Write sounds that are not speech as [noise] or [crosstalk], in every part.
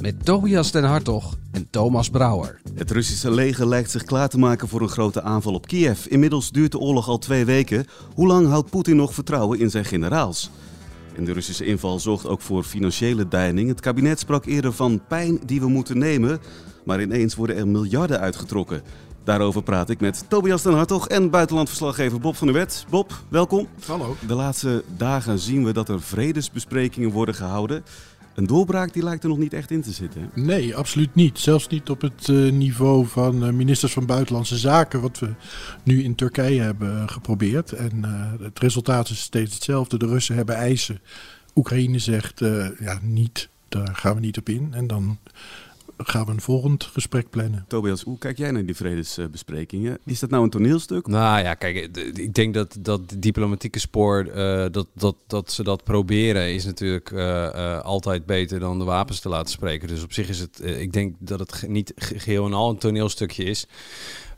Met Tobias den Hartog en Thomas Brouwer. Het Russische leger lijkt zich klaar te maken voor een grote aanval op Kiev. Inmiddels duurt de oorlog al twee weken. Hoe lang houdt Poetin nog vertrouwen in zijn generaals? En de Russische inval zorgt ook voor financiële deining. Het kabinet sprak eerder van pijn die we moeten nemen. Maar ineens worden er miljarden uitgetrokken. Daarover praat ik met Tobias den Hartog en buitenlandverslaggever Bob van der Wet. Bob, welkom. Hallo. De laatste dagen zien we dat er vredesbesprekingen worden gehouden. Een doorbraak die lijkt er nog niet echt in te zitten. Nee, absoluut niet. Zelfs niet op het uh, niveau van uh, ministers van Buitenlandse Zaken, wat we nu in Turkije hebben geprobeerd. En het resultaat is steeds hetzelfde. De Russen hebben eisen. Oekraïne zegt ja, niet, daar gaan we niet op in. En dan gaan we een volgend gesprek plannen. Tobias, hoe kijk jij naar die vredesbesprekingen? Is dat nou een toneelstuk? Nou ja, kijk, ik denk dat dat diplomatieke spoor, uh, dat, dat, dat ze dat proberen, is natuurlijk uh, uh, altijd beter dan de wapens te laten spreken. Dus op zich is het, ik denk dat het niet geheel en al een toneelstukje is.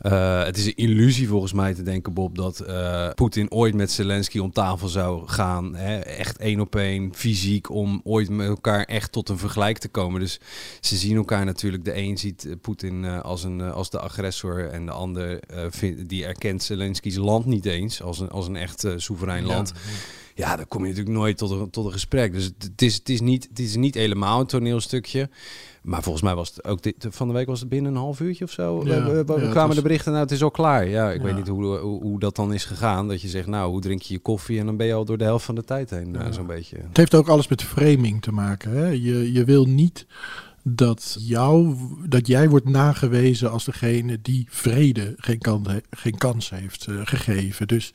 Uh, het is een illusie volgens mij te denken, Bob, dat uh, Poetin ooit met Zelensky om tafel zou gaan. Hè? Echt één op één, fysiek, om ooit met elkaar echt tot een vergelijk te komen. Dus ze zien elkaar natuurlijk. De een ziet Poetin uh, als, een, als de agressor en de ander vind, die erkent Zelensky's land niet eens als een, als een echt soeverein land. Ja. Ja, dan kom je natuurlijk nooit tot een, tot een gesprek. Dus het is, het, is niet, het is niet helemaal een toneelstukje. Maar volgens mij was het ook dit, van de week was het binnen een half uurtje of zo. Ja, we, we, ja, kwamen was... de berichten, nou het is al klaar. Ja, ik Ja. weet niet hoe, hoe, hoe dat dan is gegaan. Dat je zegt, nou hoe drink je je koffie en dan ben je al door de helft van de tijd heen. eh, Zo'n beetje. Het heeft ook alles met de framing te maken. Hè? Je, je wil niet dat, jou, dat jij wordt nagewezen als degene die vrede geen, kan, geen kans heeft uh, gegeven. Dus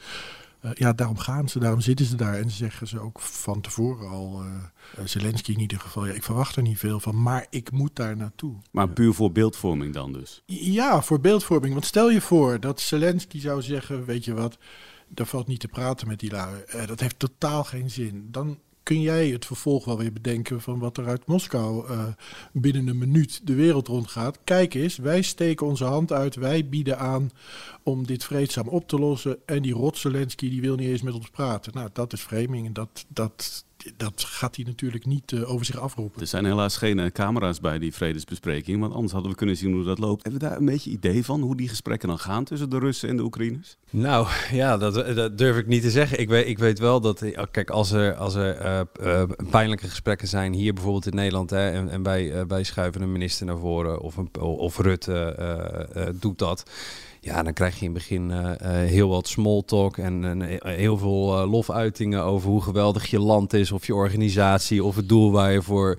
uh, ja, daarom gaan ze, daarom zitten ze daar en zeggen ze ook van tevoren al, uh, Zelensky in ieder geval, ja, ik verwacht er niet veel van, maar ik moet daar naartoe. Maar puur voor beeldvorming dan dus? Ja, voor beeldvorming. Want stel je voor dat Zelensky zou zeggen, weet je wat, daar valt niet te praten met die lui. Dat heeft totaal geen zin. Dan kun jij het vervolg wel weer bedenken van wat er uit Moskou uh, binnen een minuut de wereld rondgaat. Kijk eens, wij steken onze hand uit, wij bieden aan om dit vreedzaam op te lossen. En die rot Zelensky die wil niet eens met ons praten. Nou, dat is framing en dat, dat, dat gaat hij natuurlijk niet uh, over zich afroepen. Er zijn helaas geen uh, camera's bij die vredesbespreking, want anders hadden we kunnen zien hoe dat loopt. Hebben we daar een beetje idee van hoe die gesprekken dan gaan tussen de Russen en de Oekraïners? Nou ja, dat, dat, durf ik niet te zeggen. Ik weet, ik weet wel dat, kijk, als er, als er uh, pijnlijke gesprekken zijn, hier bijvoorbeeld in Nederland, hè, en, en wij, wij schuiven een minister naar voren of, een, of Rutte doet dat ja, dan krijg je in het begin uh, uh, heel wat small talk en, en heel veel uh, lofuitingen over hoe geweldig je land is, of je organisatie, of het doel waar je voor.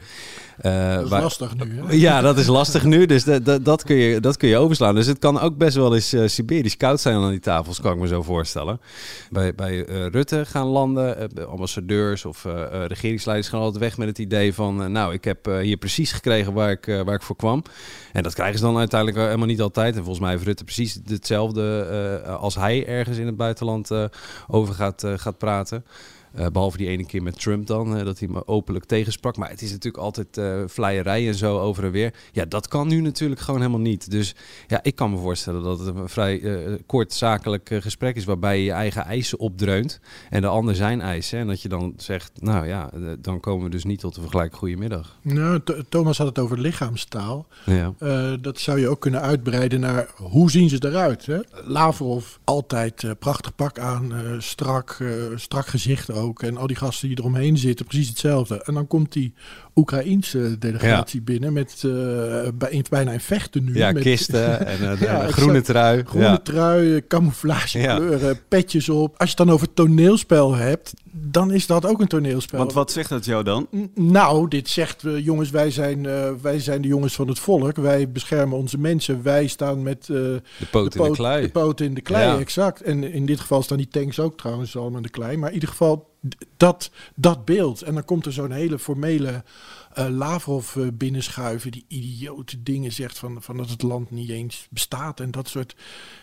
dat is waar, lastig nu. Hè? Ja, dat is lastig nu, dus dat, dat, dat, kun je, dat kun je overslaan. Dus het kan ook best wel eens Siberisch koud zijn aan die tafels, kan ik me zo voorstellen. Bij, bij Rutte gaan landen, ambassadeurs of regeringsleiders gaan altijd weg met het idee van, nou, ik heb hier precies gekregen waar ik, waar ik voor kwam. En dat krijgen ze dan uiteindelijk helemaal niet altijd. En volgens mij heeft Rutte precies hetzelfde uh, als hij ergens in het buitenland uh, over gaat, gaat praten. Uh, behalve die ene keer met Trump dan, uh, dat hij me openlijk tegensprak. Maar het is natuurlijk altijd uh, vleierij en zo over en weer. Ja, dat kan nu natuurlijk gewoon helemaal niet. Dus ja, ik kan me voorstellen dat het een vrij kort zakelijk gesprek is... waarbij je je eigen eisen opdreunt en de ander zijn eisen. En dat je dan zegt, nou ja, dan komen we dus niet tot een vergelijk goedemiddag. Nou, Thomas had het over lichaamstaal. Ja. dat zou je ook kunnen uitbreiden naar hoe zien ze eruit. Hè? Lavrov, altijd prachtig pak aan, strak, strak gezicht ook. En al die gasten die eromheen zitten, precies hetzelfde. En dan komt die Oekraïense delegatie ja. binnen met uh, bij, bijna een vechten nu. Ja, met, kisten [laughs] en uh, ja, een groene trui. Groene ja. trui, camouflagekleuren, ja. petjes op. Als je het dan over toneelspel hebt, dan is dat ook een toneelspel. Want wat zegt dat jou dan? N nou, dit zegt, uh, jongens, wij zijn, uh, wij zijn de jongens van het volk. Wij beschermen onze mensen. Wij staan met uh, de poot in de klei. De poot in de klei, exact. En in dit geval staan die tanks ook trouwens allemaal in de klei. Maar in ieder geval dat, dat beeld. En dan komt er zo'n hele formele eh, Lavrov eh, binnenschuiven, die idiote dingen zegt van, van dat het land niet eens bestaat en dat soort.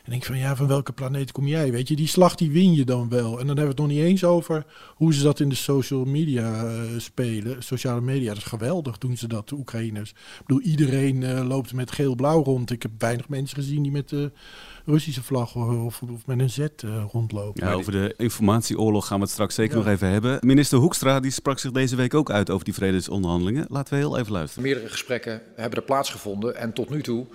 En denk van ja, van welke planeet kom jij? Weet je, die slag die win je dan wel. En dan hebben we het nog niet eens over hoe ze dat in de social media eh, spelen. Sociale media, dat is geweldig doen ze dat, de Oekraïners. Ik bedoel, iedereen loopt met geel-blauw rond. Ik heb weinig mensen gezien die met Russische vlag of, of met een Z rondlopen. Ja, over de informatieoorlog gaan we het straks zeker nog even hebben. Minister Hoekstra die sprak zich deze week ook uit over die vredesonderhandelingen. Laten we heel even luisteren. Meerdere gesprekken hebben er plaatsgevonden en tot nu toe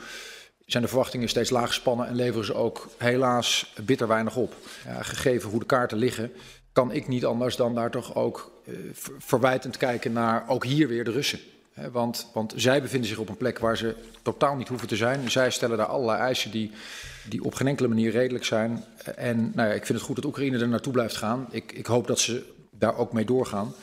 zijn de verwachtingen steeds laag gespannen en leveren ze ook helaas bitter weinig op. Ja, gegeven hoe de kaarten liggen, kan ik niet anders dan daar toch ook uh, verwijtend kijken naar ook hier weer de Russen. Want, want zij bevinden zich op een plek waar ze totaal niet hoeven te zijn. Zij stellen daar allerlei eisen die, die op geen enkele manier redelijk zijn. En nou ja, ik vind het goed dat Oekraïne er naartoe blijft gaan. Ik, ik hoop dat ze daar ook mee doorgaan.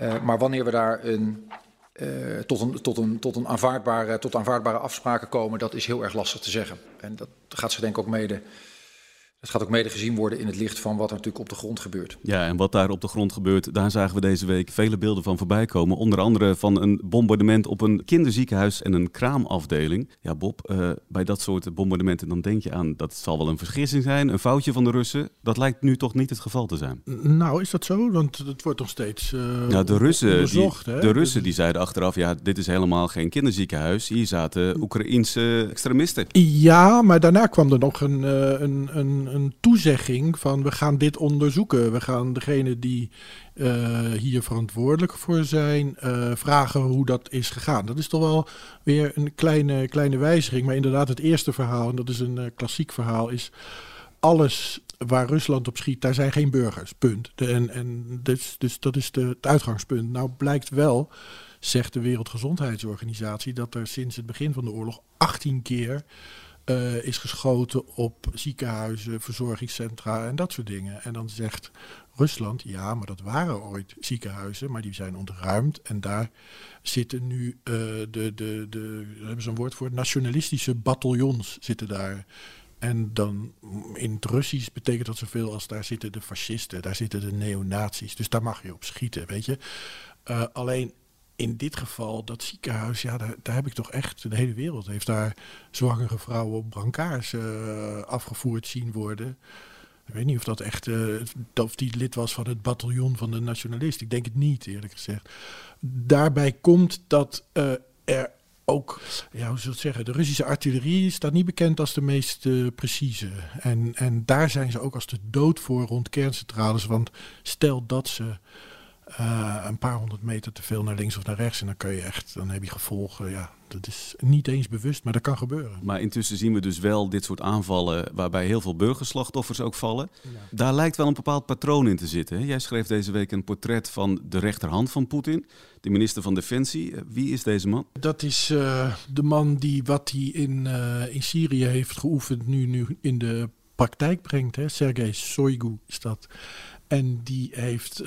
Uh, maar wanneer we daar een, uh, tot, een, tot, een, tot, een aanvaardbare, tot aanvaardbare afspraken komen, dat is heel erg lastig te zeggen. En dat gaat ze denk ik ook mede het gaat ook mede gezien worden in het licht van wat er natuurlijk op de grond gebeurt. Ja, en wat daar op de grond gebeurt, daar zagen we deze week vele beelden van voorbij komen. Onder andere van een bombardement op een kinderziekenhuis en een kraamafdeling. Ja, Bob, uh, bij dat soort bombardementen dan denk je aan dat zal wel een vergissing zijn, een foutje van de Russen. Dat lijkt nu toch niet het geval te zijn. Nou, is dat zo? Want het wordt nog steeds uh, ja, de Russen, onderzocht, die, De Russen die zeiden achteraf, ja, dit is helemaal geen kinderziekenhuis. Hier zaten Oekraïense extremisten. Ja, maar daarna kwam er nog een, uh, een, een een toezegging van we gaan dit onderzoeken. We gaan degene die uh, hier verantwoordelijk voor zijn uh, vragen hoe dat is gegaan. Dat is toch wel weer een kleine, kleine wijziging. Maar inderdaad, het eerste verhaal, en dat is een uh, klassiek verhaal, is alles waar Rusland op schiet, daar zijn geen burgers. Punt. En en dus, dus dat is de, het uitgangspunt. Nou blijkt wel, zegt de Wereldgezondheidsorganisatie, dat er sinds het begin van de oorlog 18 keer uh, is geschoten op ziekenhuizen, verzorgingscentra en dat soort dingen. En dan zegt Rusland, ja, maar dat waren ooit ziekenhuizen, maar die zijn ontruimd. En daar zitten nu uh, de, de, de, hebben ze een woord voor, nationalistische bataljons zitten daar. En dan in het Russisch betekent dat zoveel als daar zitten de fascisten, daar zitten de neonazies. Dus daar mag je op schieten, weet je. Uh, alleen in dit geval, dat ziekenhuis, ja, daar, daar, heb ik toch echt, de hele wereld heeft daar zwangere vrouwen op brancards uh, afgevoerd zien worden. Ik weet niet of dat echt, uh, of die lid was van het bataljon van de nationalist. Ik denk het niet, eerlijk gezegd. Daarbij komt dat uh, er ook, ja, hoe zou het zeggen, de Russische artillerie staat niet bekend als de meest precieze. En, en daar zijn ze ook als de dood voor rond kerncentrales. Want stel dat ze uh, een paar honderd meter te veel naar links of naar rechts. En dan kun je echt, dan heb je gevolgen. Ja, dat is niet eens bewust, maar dat kan gebeuren. Maar intussen zien we dus wel dit soort aanvallen waarbij heel veel burgerslachtoffers ook vallen. Ja. Daar lijkt wel een bepaald patroon in te zitten. Jij schreef deze week een portret van de rechterhand van Poetin, de minister van Defensie. Eh, wie is deze man? Dat is uh, de man die wat hij in, uh, in Syrië heeft geoefend, nu, nu in de praktijk brengt. Hè? Sergei Shoigu is dat. En die heeft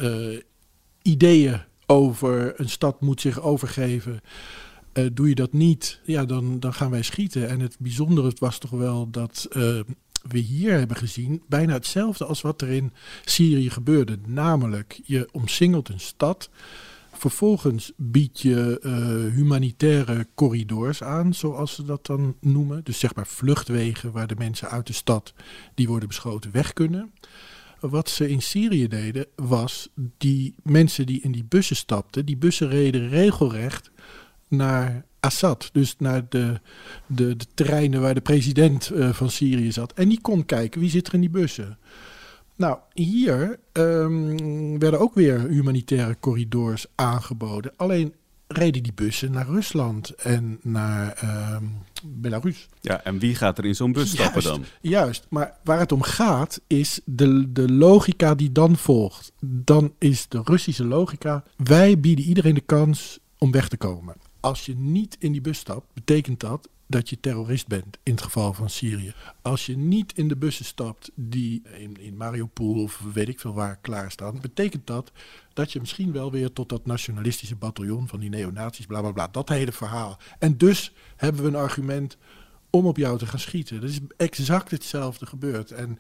ideeën over een stad moet zich overgeven. Uh, doe je dat niet, ja, dan, dan gaan wij schieten. En het bijzondere was toch wel dat uh, we hier hebben gezien bijna hetzelfde als wat er in Syrië gebeurde. Namelijk, je omsingelt een stad. Vervolgens bied je uh, humanitaire corridors aan, zoals ze dat dan noemen. Dus zeg maar vluchtwegen waar de mensen uit de stad die worden beschoten weg kunnen. Wat ze in Syrië deden, was die mensen die in die bussen stapten, die bussen reden regelrecht naar Assad. Dus naar de, de, de terreinen waar de president uh, van Syrië zat. En die kon kijken wie zit er in die bussen. Nou, hier um, werden ook weer humanitaire corridors aangeboden. Alleen reden die bussen naar Rusland en naar uh, Belarus. Ja, en wie gaat er in zo'n bus stappen dan? Juist, maar waar het om gaat is de, de logica die dan volgt. Dan is de Russische logica, wij bieden iedereen de kans om weg te komen. Als je niet in die bus stapt, betekent dat dat je terrorist bent in het geval van Syrië. Als je niet in de bussen stapt die in, in Mariupol of weet ik veel waar klaarstaan, betekent dat dat je misschien wel weer tot dat nationalistische bataljon van die neonazies, bla bla bla, dat hele verhaal. En dus hebben we een argument om op jou te gaan schieten. Dat is exact hetzelfde gebeurd. En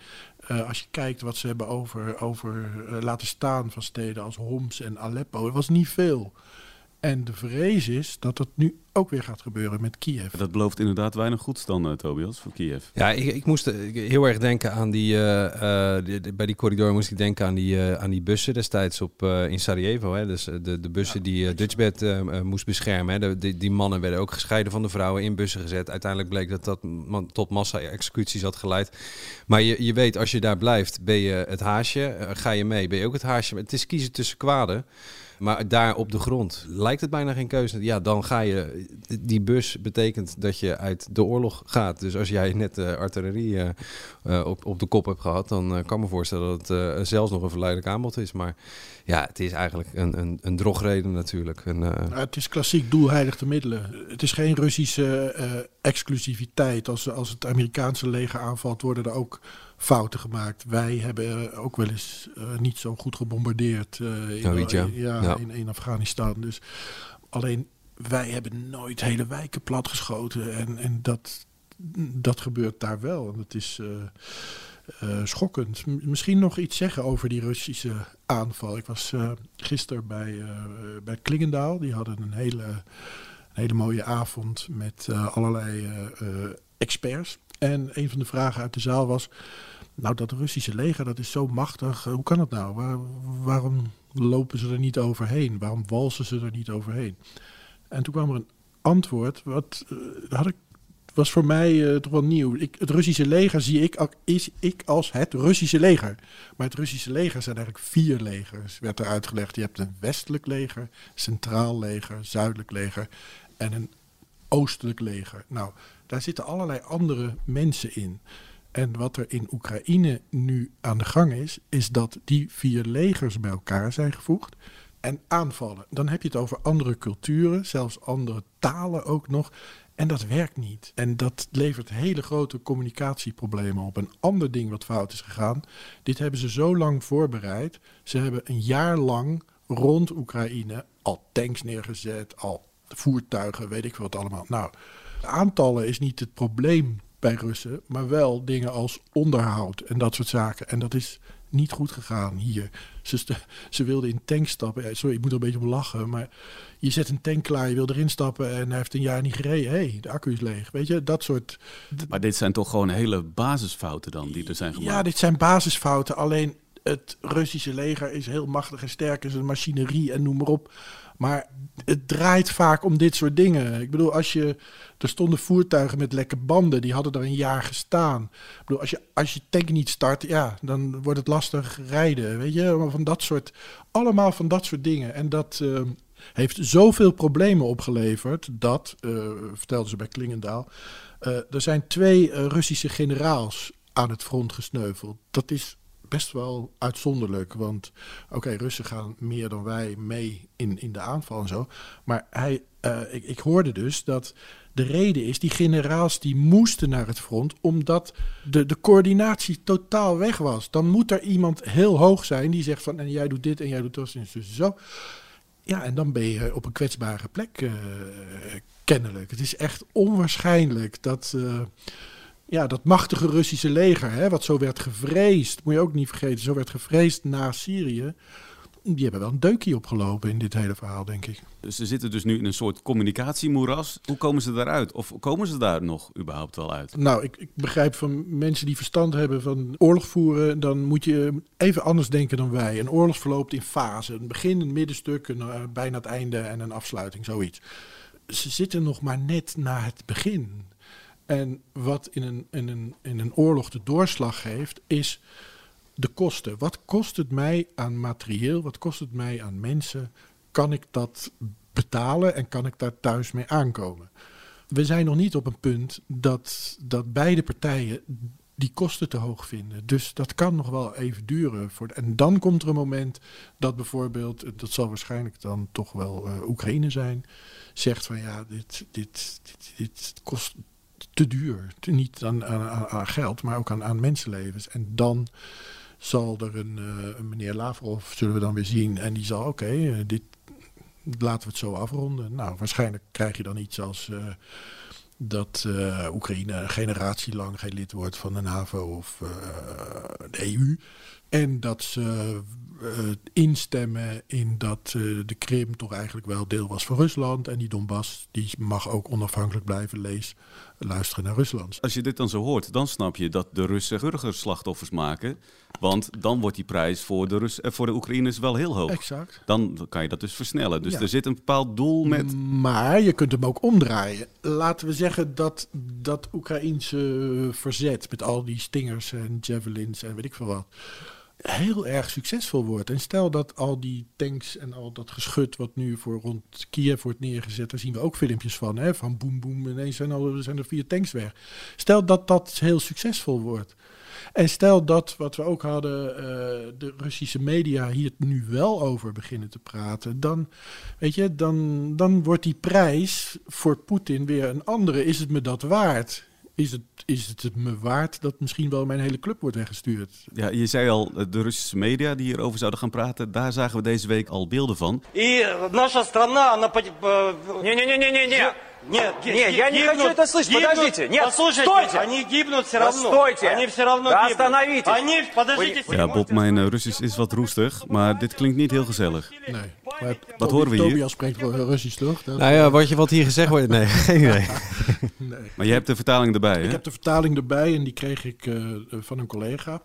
uh, als je kijkt wat ze hebben over, over uh, laten staan van steden als Homs en Aleppo, het was niet veel. En de vrees is dat dat nu ook weer gaat gebeuren met Kiev. Dat belooft inderdaad weinig goeds dan, uh, Tobias, voor Kiev. Ja, ik, ik moest uh, heel erg denken aan die, uh, die, bij die corridor moest ik denken aan die, aan die bussen destijds op, in Sarajevo. Hè? Dus de, de bussen ja, die Dutchbed moest beschermen. Hè? De, die, die, mannen werden ook gescheiden van de vrouwen in bussen gezet. Uiteindelijk bleek dat dat tot massa-executies had geleid. Maar je, je weet, als je daar blijft, ben je het haasje. ga je mee, ben je ook het haasje. Het is kiezen tussen kwaden. Maar daar op de grond lijkt het bijna geen keuze. Ja, dan ga je. Die bus betekent dat je uit de oorlog gaat. Dus als jij net de artillerie uh, uh, op, op de kop hebt gehad, dan kan me voorstellen dat het zelfs nog een verleidelijk aanbod is. Maar ja, het is eigenlijk een, een, een drogreden natuurlijk. Een, het is klassiek doelheilig middelen. Het is geen Russische exclusiviteit. Als, als het Amerikaanse leger aanvalt, worden er ook fouten gemaakt. Wij hebben ook wel eens uh, niet zo goed gebombardeerd uh, in, oh, ja. ja, ja. In, in, Afghanistan. Dus alleen wij hebben nooit hele wijken platgeschoten. En, en dat, dat gebeurt daar wel. En dat is uh, schokkend. M misschien nog iets zeggen over die Russische aanval. Ik was gisteren bij, bij Klingendaal. Die hadden een hele, een hele mooie avond met allerlei experts. En een van de vragen uit de zaal was: Nou, dat Russische leger dat is zo machtig. Hoe kan het nou? Waar, waarom lopen ze er niet overheen? Waarom walsen ze er niet overheen? En toen kwam er een antwoord. Wat uh, had ik, was voor mij uh, toch wel nieuw. Ik, het Russische leger zie ik, ik als het Russische leger. Maar het Russische leger zijn eigenlijk vier legers, werd er uitgelegd. Je hebt een westelijk leger, centraal leger, zuidelijk leger en een oostelijk leger. Nou, daar zitten allerlei andere mensen in. En wat er in Oekraïne nu aan de gang is, is dat die vier legers bij elkaar zijn gevoegd en aanvallen. Dan heb je het over andere culturen, zelfs andere talen ook nog. En dat werkt niet. En dat levert hele grote communicatieproblemen op. Een ander ding wat fout is gegaan. Dit hebben ze zo lang voorbereid. Ze hebben een jaar lang rond Oekraïne al tanks neergezet, al voertuigen, weet ik wat allemaal. Nou, aantallen is niet het probleem bij Russen, maar wel dingen als onderhoud en dat soort zaken. En dat is niet goed gegaan hier. Ze, ze wilden in tank stappen. Sorry, ik moet er een beetje om lachen. Maar je zet een tank klaar, je wil erin stappen en hij heeft een jaar niet gereden. Hé, hey, de accu is leeg. Weet je, dat soort. Maar dit zijn toch gewoon hele basisfouten dan die er zijn gemaakt? Ja, dit zijn basisfouten. Alleen het Russische leger is heel machtig en sterk. Is een machinerie en noem maar op. Maar het draait vaak om dit soort dingen. Ik bedoel, als je. Er stonden voertuigen met lekke banden, die hadden er een jaar gestaan. Ik bedoel, als je, als je tank niet start, ja, dan wordt het lastig rijden. Weet je, van dat soort. Allemaal van dat soort dingen. En dat. Uh, heeft zoveel problemen opgeleverd dat, uh, vertelden ze bij Klingendaal, uh, er zijn twee Russische generaals aan het front gesneuveld. Dat is best wel uitzonderlijk. Want oké, Russen gaan meer dan wij mee in, in de aanval en zo. Maar hij, uh, ik, ik hoorde dus dat de reden is, die generaals die moesten naar het front omdat de, de coördinatie totaal weg was. Dan moet er iemand heel hoog zijn die zegt van en jij doet dit en jij doet dat en zo. Ja, en dan ben je op een kwetsbare plek uh, kennelijk. Het is echt onwaarschijnlijk dat... Uh, ja, dat machtige Russische leger, hè, wat zo werd gevreesd, moet je ook niet vergeten, zo werd gevreesd na Syrië. Die hebben wel een deukje opgelopen in dit hele verhaal, denk ik. Dus ze zitten dus nu in een soort communicatiemoeras. Hoe komen ze daaruit? Of komen ze daar nog überhaupt wel uit? Nou, ik, ik begrijp van mensen die verstand hebben van oorlog voeren, dan moet je even anders denken dan wij. Een oorlog verloopt in fasen. Een begin, een middenstuk, een, uh, bijna het einde en een afsluiting, zoiets. Ze zitten nog maar net na het begin. En wat in een, in, een, in een oorlog de doorslag geeft, is de kosten. Wat kost het mij aan materieel? Wat kost het mij aan mensen? Kan ik dat betalen en kan ik daar thuis mee aankomen? We zijn nog niet op een punt dat, dat beide partijen die kosten te hoog vinden. Dus dat kan nog wel even duren. Voor en dan komt er een moment dat bijvoorbeeld, dat zal waarschijnlijk dan toch wel uh, Oekraïne zijn, zegt van ja, dit, dit, dit, dit kost te duur. Niet aan, aan, aan, geld, maar ook aan, aan mensenlevens. En dan zal er een, uh, een, meneer Lavrov, zullen we dan weer zien, en die zal, oké, uh, dit laten we het zo afronden. Nou, waarschijnlijk krijg je dan iets als uh, dat Oekraïne een generatie lang geen lid wordt van de NAVO of de EU. En dat ze instemmen in dat de Krim toch eigenlijk wel deel was van Rusland. En die Donbass die mag ook onafhankelijk blijven lezen, luisteren naar Rusland. Als je dit dan zo hoort, dan snap je dat de Russen burgerslachtoffers maken. Want dan wordt die prijs voor de, Rus voor de Oekraïners wel heel hoog. Exact. Dan kan je dat dus versnellen. Dus er zit een bepaald doel met. Maar je kunt hem ook omdraaien. Laten we zeggen dat dat Oekraïense verzet met al die stingers en javelins en weet ik veel wat heel erg succesvol wordt. En stel dat al die tanks en al dat geschut wat nu voor rond Kiev wordt neergezet, daar zien we ook filmpjes van, hè, van boem boem, ineens zijn, al, zijn er vier tanks weg. Stel dat dat heel succesvol wordt. En stel dat, wat we ook hadden, uh, de Russische media hier nu wel over beginnen te praten, dan, weet je, dan, dan wordt die prijs voor Poetin weer een andere. Is het me dat waard? is het, is het me waard dat misschien wel mijn hele club wordt weggestuurd? Ja, je zei al, de Russische media die hierover zouden gaan praten, daar zagen we deze week al beelden van. наша страна, она... Не-не-не-не-не! Нет, нет, я не хочу это слышать. Подождите, нет, послушайте, стойте. Они гибнут все равно. Стойте. Они все равно да, остановитесь. Они, подождите. Ja, Bob, mijn uh, Russisch is wat roestig, maar dit klinkt niet heel gezellig. Nee. Maar wat horen we hier? Tobias spreekt Russisch, toch? Dat nou ja, wat, je, wat hier gezegd wordt, nee, geen [laughs] idee. nee. Maar je hebt de vertaling erbij, hè? Ik heb de vertaling erbij en die kreeg ik uh, van een collega.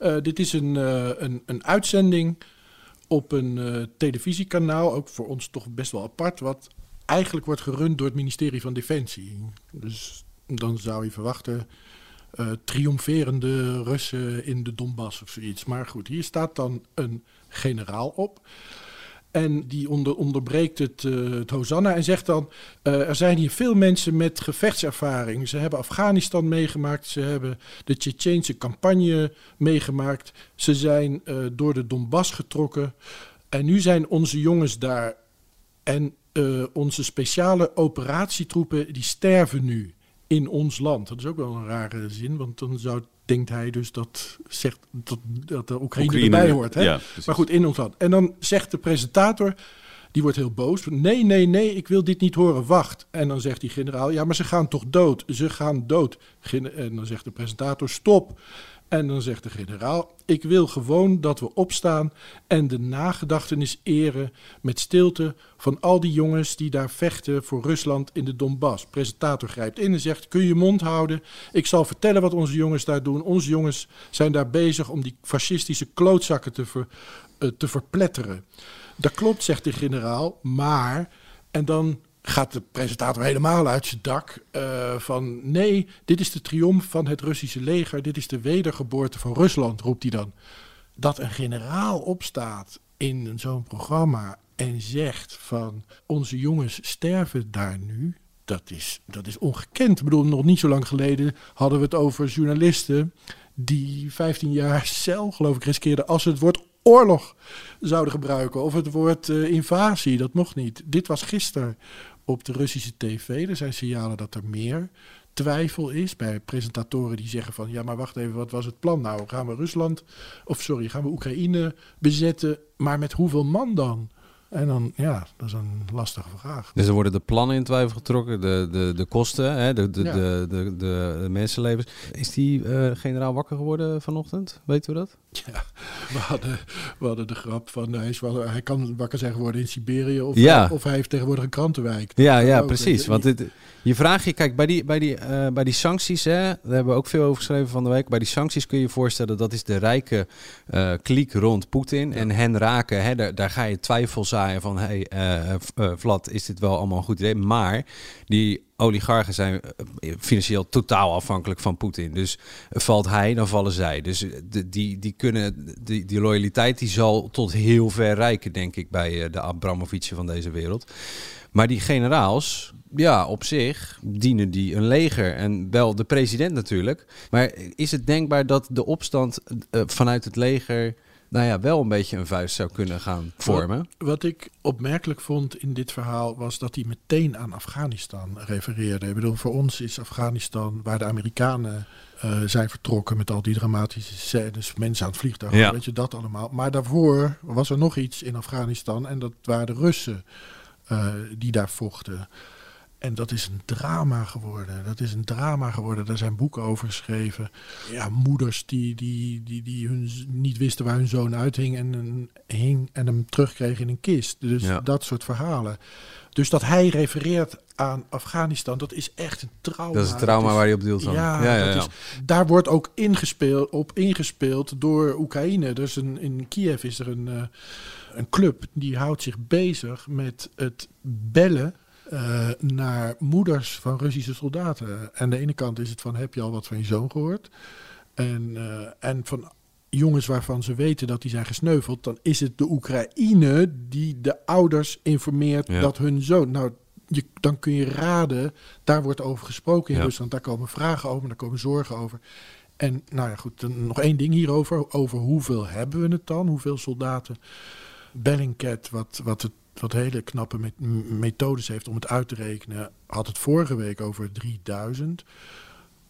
Uh, dit is een, uh, een, een uitzending op een televisiekanaal, ook voor ons toch best wel apart, wat eigenlijk wordt gerund door het ministerie van Defensie. Dus dan zou je verwachten uh, triomferende Russen in de Donbass of zoiets. Maar goed, hier staat dan een generaal op. En die onder, onderbreekt het, uh, het Hosanna en zegt dan: uh, Er zijn hier veel mensen met gevechtservaring. Ze hebben Afghanistan meegemaakt, ze hebben de Tsjetsjeense campagne meegemaakt, ze zijn door de Donbass getrokken. En nu zijn onze jongens daar. En uh, onze speciale operatietroepen die sterven nu in ons land. Dat is ook wel een rare zin, want dan zou, denkt hij dus dat, zegt, dat, dat de Oekraïne, Oekraïne erbij hoort. Hè? Ja, maar goed, in ons land. En dan zegt de presentator, die wordt heel boos. Nee, nee, nee, ik wil dit niet horen. Wacht. En dan zegt die generaal, ja, maar ze gaan toch dood? Ze gaan dood. En dan zegt de presentator, stop. En dan zegt de generaal: Ik wil gewoon dat we opstaan en de nagedachtenis eren met stilte van al die jongens die daar vechten voor Rusland in de Donbass. Presentator grijpt in en zegt: Kun je mond houden? Ik zal vertellen wat onze jongens daar doen. Onze jongens zijn daar bezig om die fascistische klootzakken te, uh, te verpletteren. Dat klopt, zegt de generaal, maar. En dan gaat de presentator helemaal uit zijn dak. Uh, van nee, dit is de triomf van het Russische leger. Dit is de wedergeboorte van Rusland, roept hij dan. Dat een generaal opstaat in zo'n programma en zegt van onze jongens sterven daar nu. Dat is, dat is ongekend. Ik bedoel, nog niet zo lang geleden hadden we het over journalisten die 15 jaar cel, geloof ik, riskeerden als het woord oorlog zouden gebruiken. Of het woord uh, invasie, dat mocht niet. Dit was gisteren op de Russische tv. Er zijn signalen dat er meer twijfel is bij presentatoren die zeggen van ja, maar wacht even, wat was het plan nou? Gaan we Rusland, of sorry, gaan we Oekraïne bezetten, maar met hoeveel man dan? En dan, ja, dat is een lastige vraag. Dus er worden de plannen in twijfel getrokken, de, de, de kosten, hè, de, de, de, de, de, mensenlevens. Is die uh, generaal wakker geworden vanochtend? Weten we dat? Ja, we hadden, we hadden de grap van hij, is wel, hij kan wakker zijn geworden in Siberië of, ja. of hij heeft tegenwoordig een krantenwijk. Ja, ja ook, precies. Want dit, je vraagt je, kijk, bij die, bij die, uh, bij die sancties, hè, daar hebben we ook veel over geschreven van de week. Bij die sancties kun je je voorstellen, dat is de rijke uh, kliek rond Poetin. Ja. En hen raken, hè, daar, daar ga je twijfel zaaien van, hé, hey, uh, Vlad, is dit wel allemaal een goed idee? Maar die oligarchen zijn financieel totaal afhankelijk van Poetin. Dus valt hij, dan vallen zij. Dus de, die, die kunnen, die, die loyaliteit die zal tot heel ver rijken, denk ik, bij de Abramovic van deze wereld. Maar die generaals, ja, op zich dienen die een leger en wel de president natuurlijk. Maar is het denkbaar dat de opstand uh, vanuit het leger nou ja, wel een beetje een vuist zou kunnen gaan vormen. Wat, wat, ik opmerkelijk vond in dit verhaal was dat hij meteen aan Afghanistan refereerde. Ik bedoel, voor ons is Afghanistan waar de Amerikanen uh, zijn vertrokken met al die dramatische scènes, mensen aan het vliegtuig, ja. weet je dat allemaal. Maar daarvoor was er nog iets in Afghanistan en dat waren de Russen die daar vochten. En dat is een drama geworden. Dat is een drama geworden. Daar zijn boeken over geschreven. Ja, moeders die, die, die, die hun niet wisten waar hun zoon uithing en, en, hing en hem terugkregen in een kist. Dus Ja. dat soort verhalen. Dus dat hij refereert aan Afghanistan, dat is echt een trauma. Dat is het trauma is- waar je op deelt. Ja, Ja, ja. Is, daar wordt ook ingespeeld, op ingespeeld door Oekraïne. Dus een, in Kiev is er een, eh, een club die houdt zich bezig met het bellen eh, naar moeders van Russische soldaten. Aan de ene kant is het van heb je al wat van je zoon gehoord? En, eh, en van jongens waarvan ze weten dat die zijn gesneuveld, dan is het de Oekraïne die de ouders informeert Ja. dat hun zoon. Nou, je, dan kun je raden, daar wordt over gesproken in Ja. Rusland. Daar komen vragen over, daar komen zorgen over. En nou ja, goed, dan nog één ding hierover. Over hoeveel hebben we het dan? Hoeveel soldaten? Bellingcat, wat, wat, het, wat hele knappe met, methodes heeft om het uit te rekenen, had het vorige week over 3000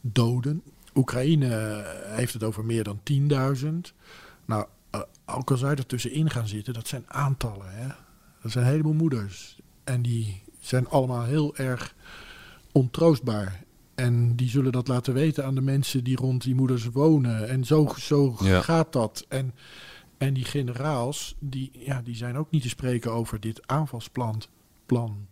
doden. Oekraïne heeft het over meer dan 10.000. Nou, eh, ook al zou je er tussenin gaan zitten, dat zijn aantallen. Hè? Dat zijn een heleboel moeders. En die zijn allemaal heel erg ontroostbaar. En die zullen dat laten weten aan de mensen die rond die moeders wonen. En zo, zo Ja. gaat dat. En, en die generaals, die, ja, die zijn ook niet te spreken over dit aanvalsplan. Plan.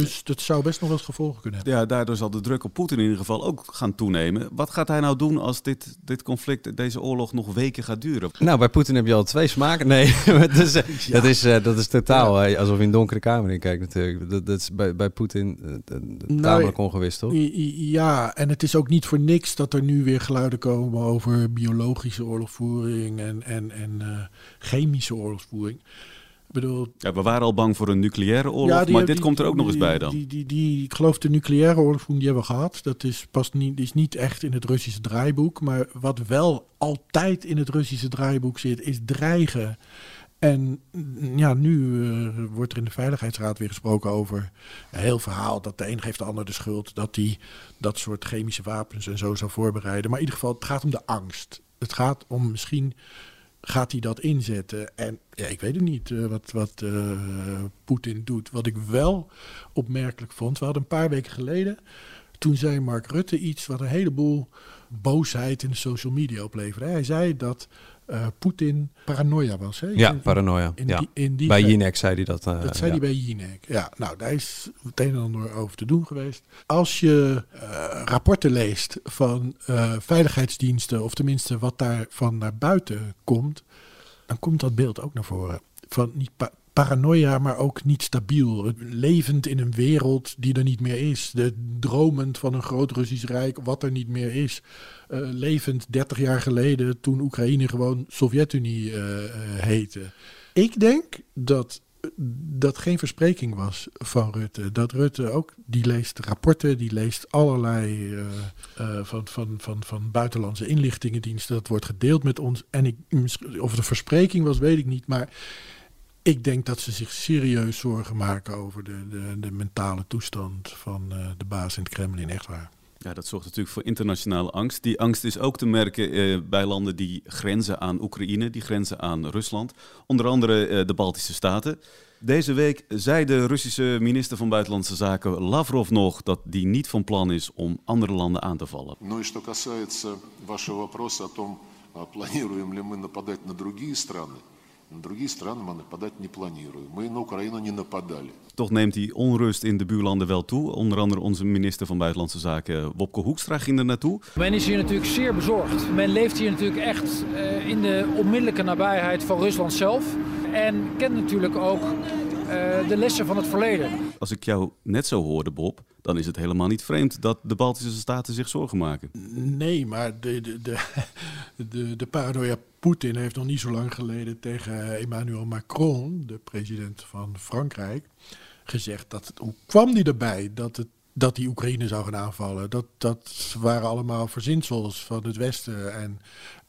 Dus dat zou best nog wel eens gevolgen kunnen hebben. Ja, daardoor zal de druk op Poetin in ieder geval ook gaan toenemen. Wat gaat hij nou doen als dit, dit conflict, deze oorlog nog weken gaat duren? Nou, bij Poetin heb je al twee smaken. Nee, [laughs] dat, is, eh, dat, is, eh, dat is totaal alsof je in een donkere kamer in kijkt natuurlijk. Dat, dat is bij, bij Poetin eh, Nou, tamelijk ongewist, toch? Ja, en het is ook niet voor niks dat er nu weer geluiden komen over biologische oorlogsvoering en, en, en eh, chemische oorlogsvoering. Bedoel, Ja, we waren al bang voor een nucleaire oorlog, Ja, die- maar dit die- komt er ook nog eens bij dan. Die, die, die, ik geloof de nucleaire oorlogsvoering die hebben we gehad. Dat is, past niet, is niet echt in het Russische draaiboek. Maar wat wel altijd in het Russische draaiboek zit, is dreigen. En mm, ja, nu eh, wordt er in de Veiligheidsraad weer gesproken over een heel verhaal dat de een geeft de ander de schuld. Dat die dat soort chemische wapens en zo zou voorbereiden. Maar in ieder geval, het gaat om de angst. Het gaat om misschien gaat hij dat inzetten. En ja, ik weet het niet eh, wat, wat eh, Poetin doet. Wat ik wel opmerkelijk vond, we hadden een paar weken geleden, toen zei Mark Rutte iets wat een heleboel boosheid in de social media opleverde. Hij zei dat eh, Poetin paranoia was. Hè? Ja, In- paranoia. in ja. die- in die bij Jinek zei hij dat. eh, dat zei ja. hij bij Jinek. Ja, nou, daar is het een en ander over te doen geweest. Als je eh, rapporten leest van veiligheidsdiensten, of tenminste wat daarvan naar buiten komt, dan komt dat beeld ook naar voren. Van niet paranoia, maar ook niet stabiel. Levend in een wereld die er niet meer is. De dromend van een groot Russisch Rijk, wat er niet meer is. Eh, levend 30 jaar geleden, toen Oekraïne gewoon Sovjet-Unie eh, heette. Ik denk dat dat geen verspreking was van Rutte. Dat Rutte ook, die leest rapporten, die leest allerlei van, van, van, van buitenlandse inlichtingendiensten. Dat wordt gedeeld met ons. En ik, of een verspreking was, weet ik niet. Maar ik denk dat ze zich serieus zorgen maken over de, de, de mentale toestand van eh, de baas in het Kremlin. Echt waar. Ja, dat zorgt natuurlijk voor internationale angst. Die angst is ook te merken eh, bij landen die grenzen aan Oekraïne, die grenzen aan Rusland. Onder andere eh, de Baltische Staten. Deze week zei de Russische minister van Buitenlandse Zaken Lavrov nog dat die niet van plan is om andere landen aan te vallen. Ну и что касается вашего вопроса о том, а, планируем ли мы нападать на другие страны, на другие страны мы нападать не планируем. Мы на Украину не нападали. Toch neemt die onrust in de buurlanden wel toe. Onder andere onze minister van Buitenlandse Zaken Wopke Hoekstra ging er naartoe. Men is hier natuurlijk zeer bezorgd. Men leeft hier natuurlijk echt eh, in de onmiddellijke nabijheid van Rusland zelf. En kent natuurlijk ook eh, de lessen van het verleden. Als ik jou net zo hoorde, Bob, dan is het helemaal niet vreemd dat de Baltische Staten zich zorgen maken. Nee, maar de, de, de, de, de paranoia Poetin heeft nog niet zo lang geleden tegen Emmanuel Macron, de president van Frankrijk, gezegd dat het, hoe kwam die erbij dat, het, dat die Oekraïne zou gaan aanvallen? Dat, dat waren allemaal verzinsels van het Westen en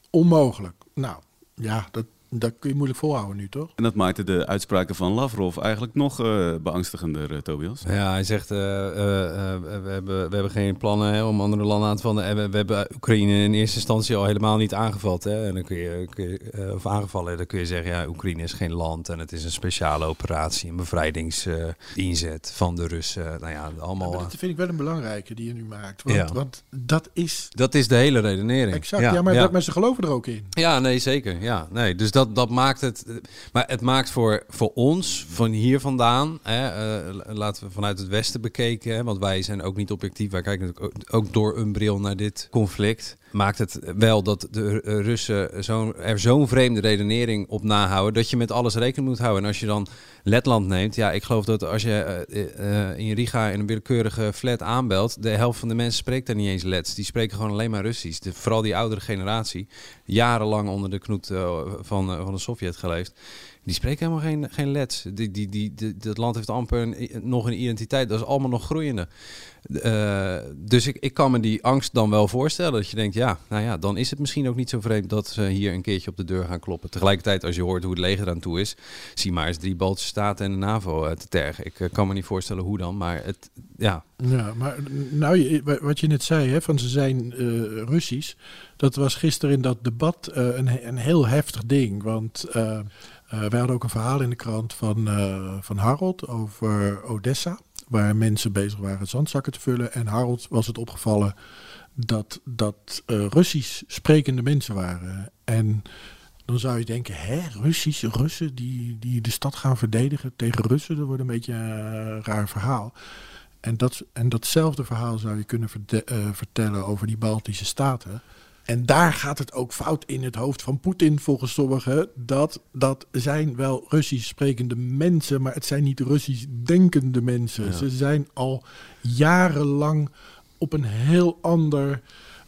onmogelijk. Nou, ja, dat, Dat kun je moeilijk volhouden nu, toch? En dat maakte de uitspraken van Lavrov eigenlijk nog uh, beangstigender, uh, Tobias. Ja, hij zegt, uh, we, hebben, we hebben geen plannen hè, om andere landen aan te vallen. En we, we, hebben Oekraïne in eerste instantie al helemaal niet aangevallen. Hè. En dan kun je, kun je of aangevallen, dan kun je zeggen, ja, Oekraïne is geen land en het is een speciale operatie, een bevrijdingsinzet van de Russen. Nou ja, allemaal... Ja, dat vind ik wel een belangrijke die je nu maakt. Want, ja. want dat is... Dat is de hele redenering. Exact, ja, maar, Dat, maar ze geloven er ook in. Ja, nee, zeker. Ja, nee, dus dat, dat maakt het... Maar het maakt voor, voor ons, van hier vandaan, hè, uh, laten we vanuit het Westen bekeken, hè, want wij zijn ook niet objectief, wij kijken ook, door een bril naar dit conflict maakt het wel dat de Russen zo, er zo'n vreemde redenering op nahouden dat je met alles rekening moet houden. En als je dan Letland neemt, ja, ik geloof dat als je uh, in Riga in een willekeurige flat aanbelt, de helft van de mensen spreekt daar niet eens Lets. Die spreken gewoon alleen maar Russisch. Vooral die oudere generatie, jarenlang onder de knoet van, van de Sovjet geleefd. Die spreken helemaal geen, geen Lets. Die, die, die, dat land heeft amper nog een identiteit. Dat is allemaal nog groeiende. Uh, dus ik, ik kan me die angst dan wel voorstellen. Dat je denkt, ja, nou ja, dan is het misschien ook niet zo vreemd dat ze hier een keertje op de deur gaan kloppen. Tegelijkertijd, als je hoort hoe het leger aan toe is, zie maar eens drie Baltische Staten en de NAVO uh, te tergen. Ik uh, kan me niet voorstellen hoe dan, maar het, ja. Ja, maar nou, wat je net zei, hè, van ze zijn Russisch. Dat was gisteren in dat debat een, een heel heftig ding. Want wij hadden ook een verhaal in de krant van, uh, van Harold over Odessa, waar mensen bezig waren zandzakken te vullen. En Harold was het opgevallen dat dat uh, Russisch sprekende mensen waren. En dan zou je denken, hè, Russische Russen die, die de stad gaan verdedigen tegen Russen, dat wordt een beetje een raar verhaal. En, dat, en datzelfde verhaal zou je kunnen vertellen over die Baltische staten. En daar gaat het ook fout in het hoofd van Poetin, volgens sommigen. Dat, dat zijn wel Russisch sprekende mensen, maar het zijn niet Russisch denkende mensen. Ze zijn al jarenlang op een heel ander,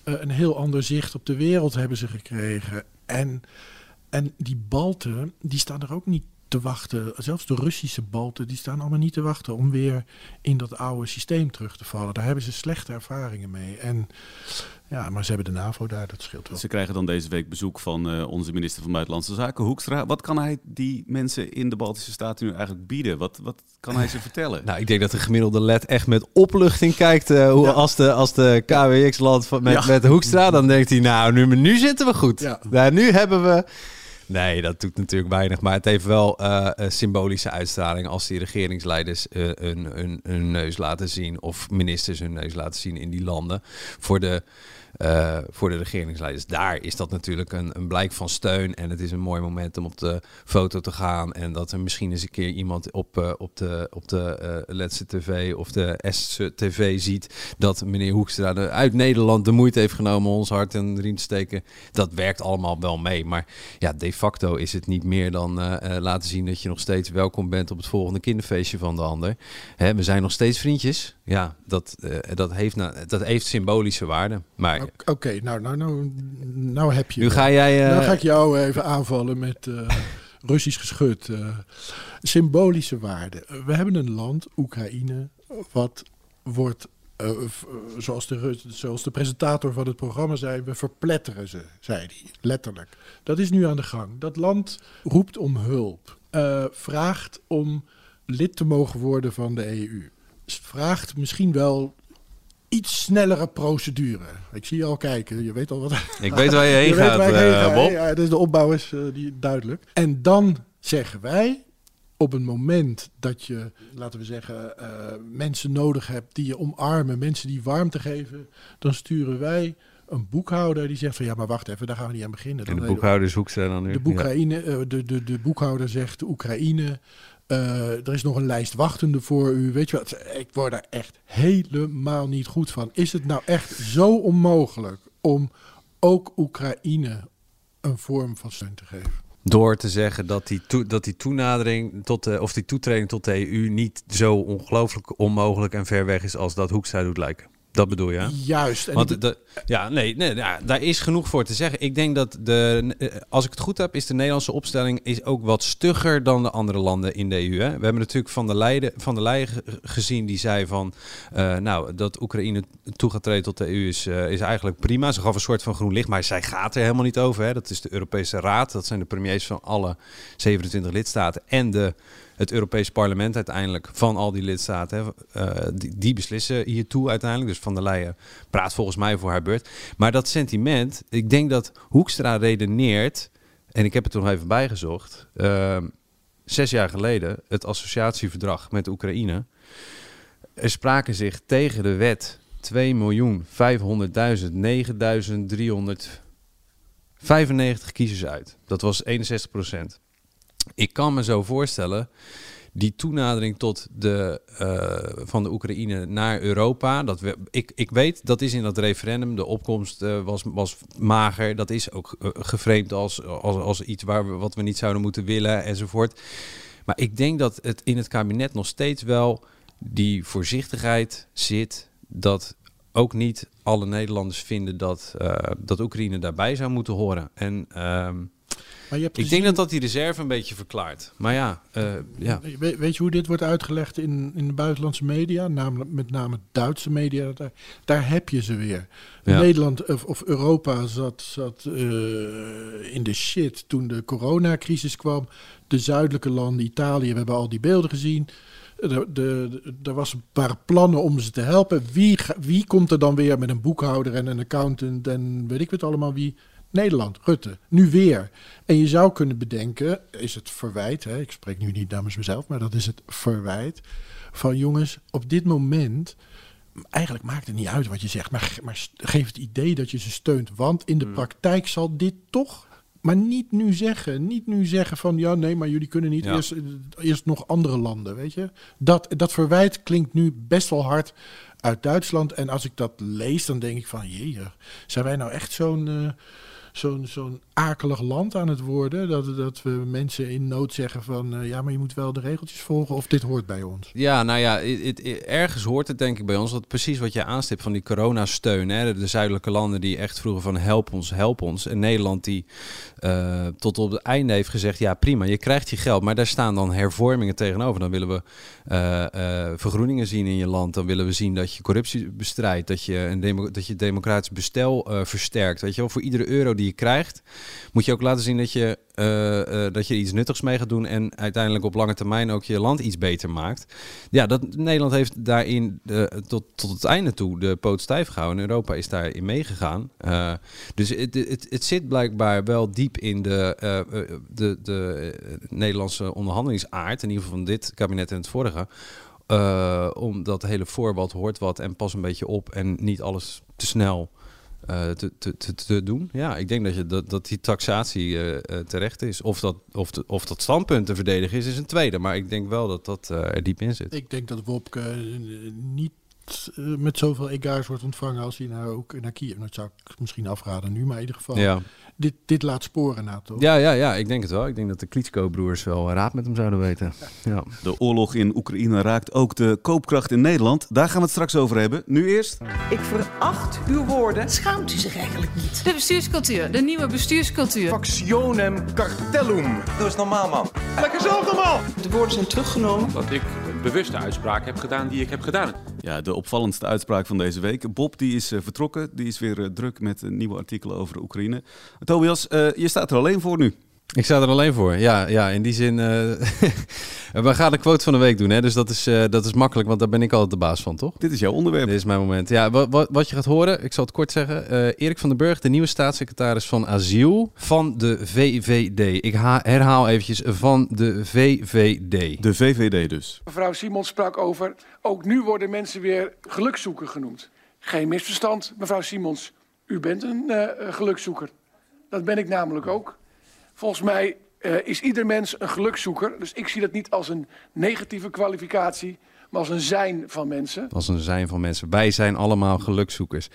uh, een heel ander zicht op de wereld hebben ze gekregen. En, en die Balten, die staan er ook niet te wachten. Zelfs de Russische Balten, die staan allemaal niet te wachten om weer in dat oude systeem terug te vallen. Daar hebben ze slechte ervaringen mee. En ja, maar ze hebben de NAVO daar, dat scheelt wel. Ze krijgen dan deze week bezoek van uh, onze minister van Buitenlandse Zaken, Hoekstra. Wat kan hij die mensen in de Baltische Staten nu eigenlijk bieden? Wat, wat kan hij ze vertellen? [laughs] Nou, ik denk dat de gemiddelde led echt met opluchting kijkt. Uh, hoe, ja. als, de, als de KWX-land met, ja. met Hoekstra, dan denkt hij, nou, nu, nu zitten we goed. Ja. Nou, nu hebben we... Nee, dat doet natuurlijk weinig. Maar het heeft wel uh, symbolische uitstraling als die regeringsleiders uh, hun, hun, hun neus laten zien. Of ministers hun neus laten zien in die landen. Voor de uh, voor de regeringsleiders. Daar is dat natuurlijk een, een blijk van steun. En het is een mooi moment om op de foto te gaan. En dat er misschien eens een keer iemand op, uh, op de, op de uh, Letse TV of de S-TV ziet dat meneer Hoekstra uit Nederland de moeite heeft genomen ons hart en de riem te steken. Dat werkt allemaal wel mee. Maar ja, de facto is het niet meer dan laten zien dat je nog steeds welkom bent op het volgende kinderfeestje van de ander. Hè, we zijn nog steeds vriendjes. Ja, dat, dat, heeft, dat heeft symbolische waarde. Maar Oké, okay, nou, nou, nou, nou heb je. Nu ga jij. Uh... Nou ga ik jou even aanvallen met uh, [laughs] Russisch geschut. Symbolische waarde. We hebben een land, Oekraïne, wat wordt. zoals, de, zoals de presentator van het programma zei, we verpletteren ze, zei hij, letterlijk. Dat is nu aan de gang. Dat land roept om hulp, vraagt om lid te mogen worden van de EU. Vraagt misschien wel iets snellere procedure. Ik zie je al kijken, je weet al wat. Ik weet waar je [laughs] heen je gaat, heen uh, ga. Bob. Ja, dus de opbouw is uh, die, duidelijk. En dan zeggen wij, op een moment dat je, laten we zeggen, uh, mensen nodig hebt die je omarmen, mensen die warmte geven, dan sturen wij een boekhouder die zegt van ja, maar wacht even, daar gaan we niet aan beginnen. En de boekhouder zoekt ze dan nu. De, ja. de, de, de boekhouder zegt Oekraïne er is nog een lijst wachtende voor u. Weet je wat? Ik word daar echt helemaal niet goed van. Is het nou echt zo onmogelijk om ook Oekraïne een vorm van steun te geven? Door te zeggen dat die, dat die toenadering tot de, of die toetreding tot de EU niet zo ongelooflijk onmogelijk en ver weg is als dat Hoekstra doet lijken. Dat bedoel je? Juist. En Want de, ja, nee, nee ja, daar is genoeg voor te zeggen. Ik denk dat de, eh, als ik het goed heb, is de Nederlandse opstelling is ook wat stugger dan de andere landen in de EU. Hè? We hebben natuurlijk van de Leyen, van de Leyen ge- gezien die zei van, eh, nou, dat Oekraïne toe gaat treden tot de EU is, eh, is eigenlijk prima. Ze gaf een soort van groen licht, maar zij gaat er helemaal niet over. Hè? Dat is de Europese Raad, dat zijn de premiers van alle 27 lidstaten en de het Europees Parlement uiteindelijk van al die lidstaten, eh, die, die beslissen hiertoe uiteindelijk. Dus Van der Leyen praat volgens mij voor haar beurt. Maar dat sentiment, ik denk dat Hoekstra redeneert, en ik heb het er nog even bijgezocht, eh, zes jaar geleden, het associatieverdrag met Oekraïne. Er spraken zich tegen de wet 2.500.000, 9.395 kiezers uit. Dat was 61 procent. Ik kan me zo voorstellen, die toenadering tot de, eh, van de Oekraïne naar Europa. Dat ik, ik weet, dat is in dat referendum, de opkomst eh, was, was mager. Dat is ook eh, geframed als, als, als iets waar we, wat we niet zouden moeten willen enzovoort. Maar ik denk dat het in het kabinet nog steeds wel die voorzichtigheid zit. Dat ook niet alle Nederlanders vinden dat, dat Oekraïne daarbij zou moeten horen. En ehm, Maar je hebt ik denk dat dat die reserve een beetje verklaart. Maar ja, eh, ja. We- weet je hoe dit wordt uitgelegd in, in de buitenlandse media? Namelijk met name Duitse media. Daar, daar heb je ze weer. Ja. Nederland of, of Europa zat, zat eh, in de shit toen de coronacrisis kwam. De zuidelijke landen, Italië, we hebben al die beelden gezien. Er, de, er was een paar plannen om ze te helpen. Wie, wie komt er dan weer met een boekhouder en een accountant en weet ik wat allemaal wie? Nederland, Rutte, nu weer. En je zou kunnen bedenken, is het verwijt, hè? ik spreek nu niet namens mezelf, maar dat is het verwijt. Van jongens, op dit moment, eigenlijk maakt het niet uit wat je zegt, maar, maar geef het idee dat je ze steunt. Want in de Hmm. praktijk zal dit toch, maar niet nu zeggen. Niet nu zeggen van ja, nee, maar jullie kunnen niet Ja. eerst, eerst nog andere landen, weet je. Dat, dat verwijt klinkt nu best wel hard uit Duitsland. En als ik dat lees, dan denk ik van jee, zijn wij nou echt zo'n... eh, Zo'n zo'n akelig land aan het worden. Dat, dat we mensen in nood zeggen van eh, ja, maar je moet wel de regeltjes volgen of dit hoort bij ons. Ja, nou ja, ergens hoort het denk ik bij ons. Dat precies wat je aanstipt van die coronasteun. Hè? De, de zuidelijke landen die echt vroegen van help ons, help ons. En Nederland die eh, tot op het einde heeft gezegd... ja prima, je krijgt je geld. Maar daar staan dan hervormingen tegenover. Dan willen we eh, vergroeningen zien in je land. Dan willen we zien dat je corruptie bestrijdt. Dat je, een demo, dat je democratisch bestel versterkt. Weet je wel, voor iedere euro die krijgt... moet je ook laten zien dat je, eh, eh, dat je iets nuttigs mee gaat doen... en uiteindelijk op lange termijn ook je land iets beter maakt. Ja, dat, Nederland heeft daarin eh, tot, tot het einde toe de poot stijf gehouden. En Europa is daarin meegegaan. Eh, dus het, het, het zit blijkbaar wel diep in de, de, de Nederlandse onderhandelingsaard. In ieder geval van dit kabinet en het vorige. Eh, om hele voor hoort wat en pas een beetje op en niet alles te snel te, te, te, te doen. Ja, ik denk dat, je, dat, dat die taxatie eh, eh, terecht is. Of dat, of, de, of dat standpunt te verdedigen is, is een tweede. Maar ik denk wel dat dat eh, er diep in zit. Ik denk dat Wopke eh, niet eh, met zoveel egaars wordt ontvangen als hij nou ook naar Kiev. Dat zou ik misschien afraden nu, maar in ieder geval. Ja. Dit, dit laat sporen na, toch? Ja, ja, ja, ik denk het wel. Ik denk dat de Klitschko-broers wel raad met hem zouden weten. Ja. De oorlog in Oekraïne raakt ook de koopkracht in Nederland. Daar gaan we het straks over hebben. Nu eerst. Ik veracht uw woorden. Schaamt u zich eigenlijk niet? De bestuurscultuur, de nieuwe bestuurscultuur. Factionem cartellum. Dat is normaal, man. Lekker zelf normaal. De woorden zijn teruggenomen. Dat ik bewuste uitspraak heb gedaan die ik heb gedaan. Ja, de opvallendste uitspraak van deze week. Bob die is eh, vertrokken. Die is weer eh, druk met eh, nieuwe artikelen over Oekraïne. Tobias, je staat er alleen voor nu. Ik sta er alleen voor. Ja, ja in die zin. eh, [laughs] we gaan de quote van de week doen. Hè? Dus dat is, eh, dat is makkelijk, want daar ben ik altijd de baas van, toch? Dit is jouw onderwerp. Dit is mijn moment. Ja, wat, wat, wat je gaat horen, ik zal het kort zeggen. eh, Erik van den Burg, de nieuwe staatssecretaris van Asiel van de VVD. Ik ha- herhaal eventjes van de VVD. De VVD dus. Mevrouw Simons sprak over, ook nu worden mensen weer gelukzoeker genoemd. Geen misverstand, mevrouw Simons. U bent een eh, gelukzoeker. Dat ben ik namelijk ook. Volgens mij eh, is ieder mens een gelukzoeker. Dus ik zie dat niet als een negatieve kwalificatie. maar als een zijn van mensen. Als een zijn van mensen. Wij zijn allemaal gelukzoekers.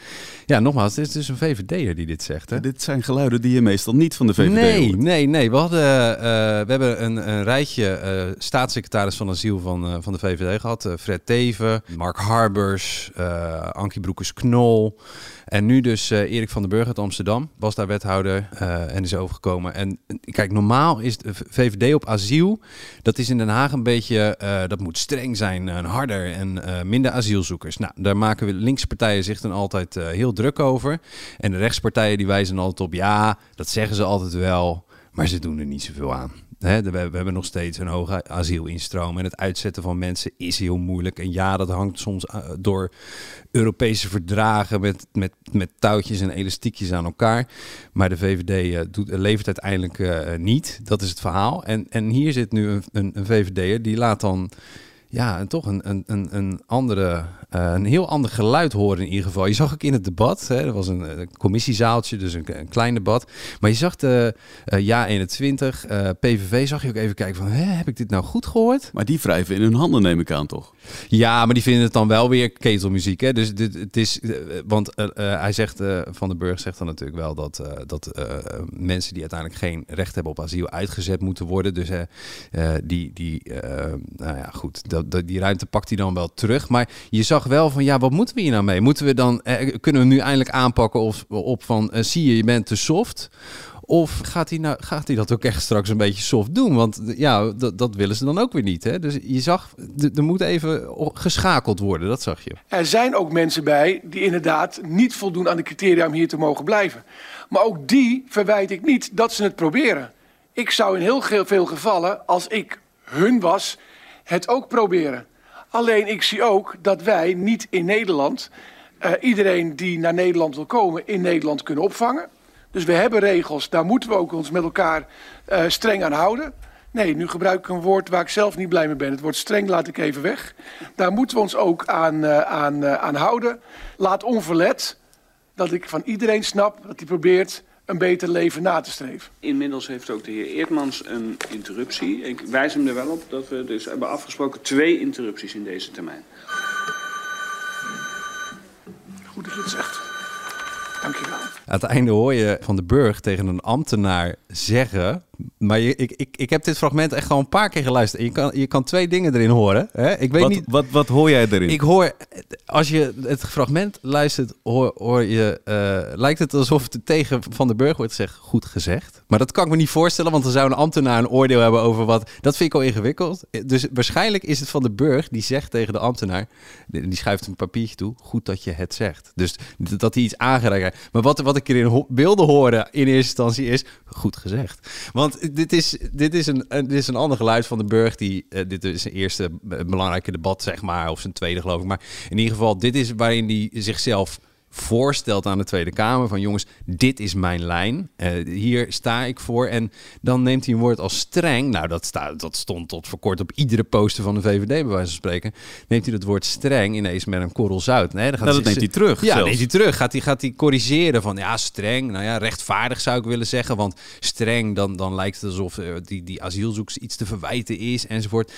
Ja, nogmaals, het is dus een VVD'er die dit zegt. Hè? Dit zijn geluiden die je meestal niet van de VVD Nee, hoort. nee, nee. We, hadden, eh, we hebben een, een rijtje eh, staatssecretaris van asiel van, eh, van de VVD gehad. Eh, Fred Teven, Mark Harbers, eh Ankie Broekers-Knol. En nu dus eh, Erik van den Burg uit Amsterdam was daar wethouder eh, en is overgekomen. En eh, kijk, normaal is de VVD op asiel, dat is in Den Haag een beetje, dat moet streng zijn, en harder en minder asielzoekers. Nou, daar maken we linkse partijen zich dan altijd heel druk over. En de rechtspartijen die wijzen altijd op, ja, dat zeggen ze altijd wel, maar ze doen er niet zoveel aan. We hebben nog steeds een hoge asielinstroom en het uitzetten van mensen is heel moeilijk. En ja, dat hangt soms eh, door Europese verdragen met, met, met touwtjes en elastiekjes aan elkaar. Maar de VVD eh, doet, levert uiteindelijk eh, niet. Dat is het verhaal. En, en hier zit nu een, een, een VVD'er die laat dan ja, en toch een, een, een, een, andere, eh, een heel ander geluid horen in ieder geval. Je zag ook in het debat, hè, er was een, een commissiezaaltje, dus een, een klein debat. Maar je zag de eh, Ja 21, eh, PVV, zag je ook even kijken van, hè, heb ik dit nou goed gehoord? Maar die wrijven in hun handen, neem ik aan, toch? Ja, maar die vinden het dan wel weer ketelmuziek. Hè? Dus dit, het is, eh, want eh, eh, hij zegt, eh, Van den Burg zegt dan natuurlijk wel dat, eh, dat eh, mensen die uiteindelijk geen recht hebben op asiel uitgezet moeten worden. Dus eh, eh, die, die, eh, nou ja, goed, dat, dat- die ruimte pakt hij dan wel terug. Maar je zag wel van, ja, wat moeten we hier nou mee? Moeten we dan, eh, kunnen we nu eindelijk aanpakken of, op van, eh, zie je, je bent te soft? Of gaat hij, nou, gaat hij dat ook echt straks een beetje soft doen? Want eh, ja, dat, dat willen ze dan ook weer niet. Hè? Dus je zag, er moet even geschakeld worden, dat zag je. Er zijn ook mensen bij die inderdaad niet voldoen aan de criteria om hier te mogen blijven. Maar ook die verwijt ik niet dat ze het proberen. Ik zou in heel veel gevallen, als ik hun was, het ook proberen. Alleen ik zie ook dat wij niet in Nederland eh, iedereen die naar Nederland wil komen in Nederland kunnen opvangen. Dus we hebben regels, daar moeten we ook ons met elkaar eh, streng aan houden. Nee, nu gebruik ik een woord waar ik zelf niet blij mee ben. Het woord streng laat ik even weg. Daar moeten we ons ook aan, eh, aan, aan houden. Laat onverlet dat ik van iedereen snap dat hij probeert een beter leven na te streven. Inmiddels heeft ook de heer Eertmans een interruptie. Ik wijs hem er wel op dat we dus hebben afgesproken twee interrupties in deze termijn. Goed dat je het zegt. Dank je wel. Aan het einde hoor je Van de Burg tegen een ambtenaar zeggen... Maar je, ik, ik, ik heb dit fragment echt gewoon een paar keer geluisterd. Je kan, je kan twee dingen erin horen. Hè? Ik weet Wat, niet... wat, wat hoor jij erin? Ik hoor, als je het fragment luistert, hoor, hoor je, eh, lijkt het alsof het tegen Van den Burg wordt gezegd, goed gezegd. Maar dat kan ik me niet voorstellen, want dan zou een ambtenaar een oordeel hebben over wat. Dat vind ik al ingewikkeld. Dus waarschijnlijk is het Van den Burg die zegt tegen de ambtenaar, die schuift een papiertje toe, goed dat je het zegt. Dus dat hij iets aangereikt. Maar wat, wat ik erin ho- wilde horen in eerste instantie is, goed gezegd. Want dit is, dit is, een, dit is een ander geluid van de Burg. Die, eh, dit is zijn eerste eh, belangrijke debat, zeg maar. Of zijn tweede, geloof ik. Maar in ieder geval, dit is waarin hij zichzelf voorstelt aan de Tweede Kamer. Van jongens, dit is mijn lijn. Eh, hier sta ik voor. En dan neemt hij een woord als streng. Nou, dat, staat, dat stond tot voor kort op iedere poster van de VVD, bij wijze van spreken. Neemt hij dat woord streng ineens met een korrel zout. Nee, dan gaat Nou, dat hij neemt hij terug Ja, zelfs. neemt hij terug. Gaat hij, gaat hij corrigeren van ja, streng. Nou ja, rechtvaardig zou ik willen zeggen. Want streng, dan, dan lijkt het alsof eh, die, die asielzoekers iets te verwijten is enzovoort.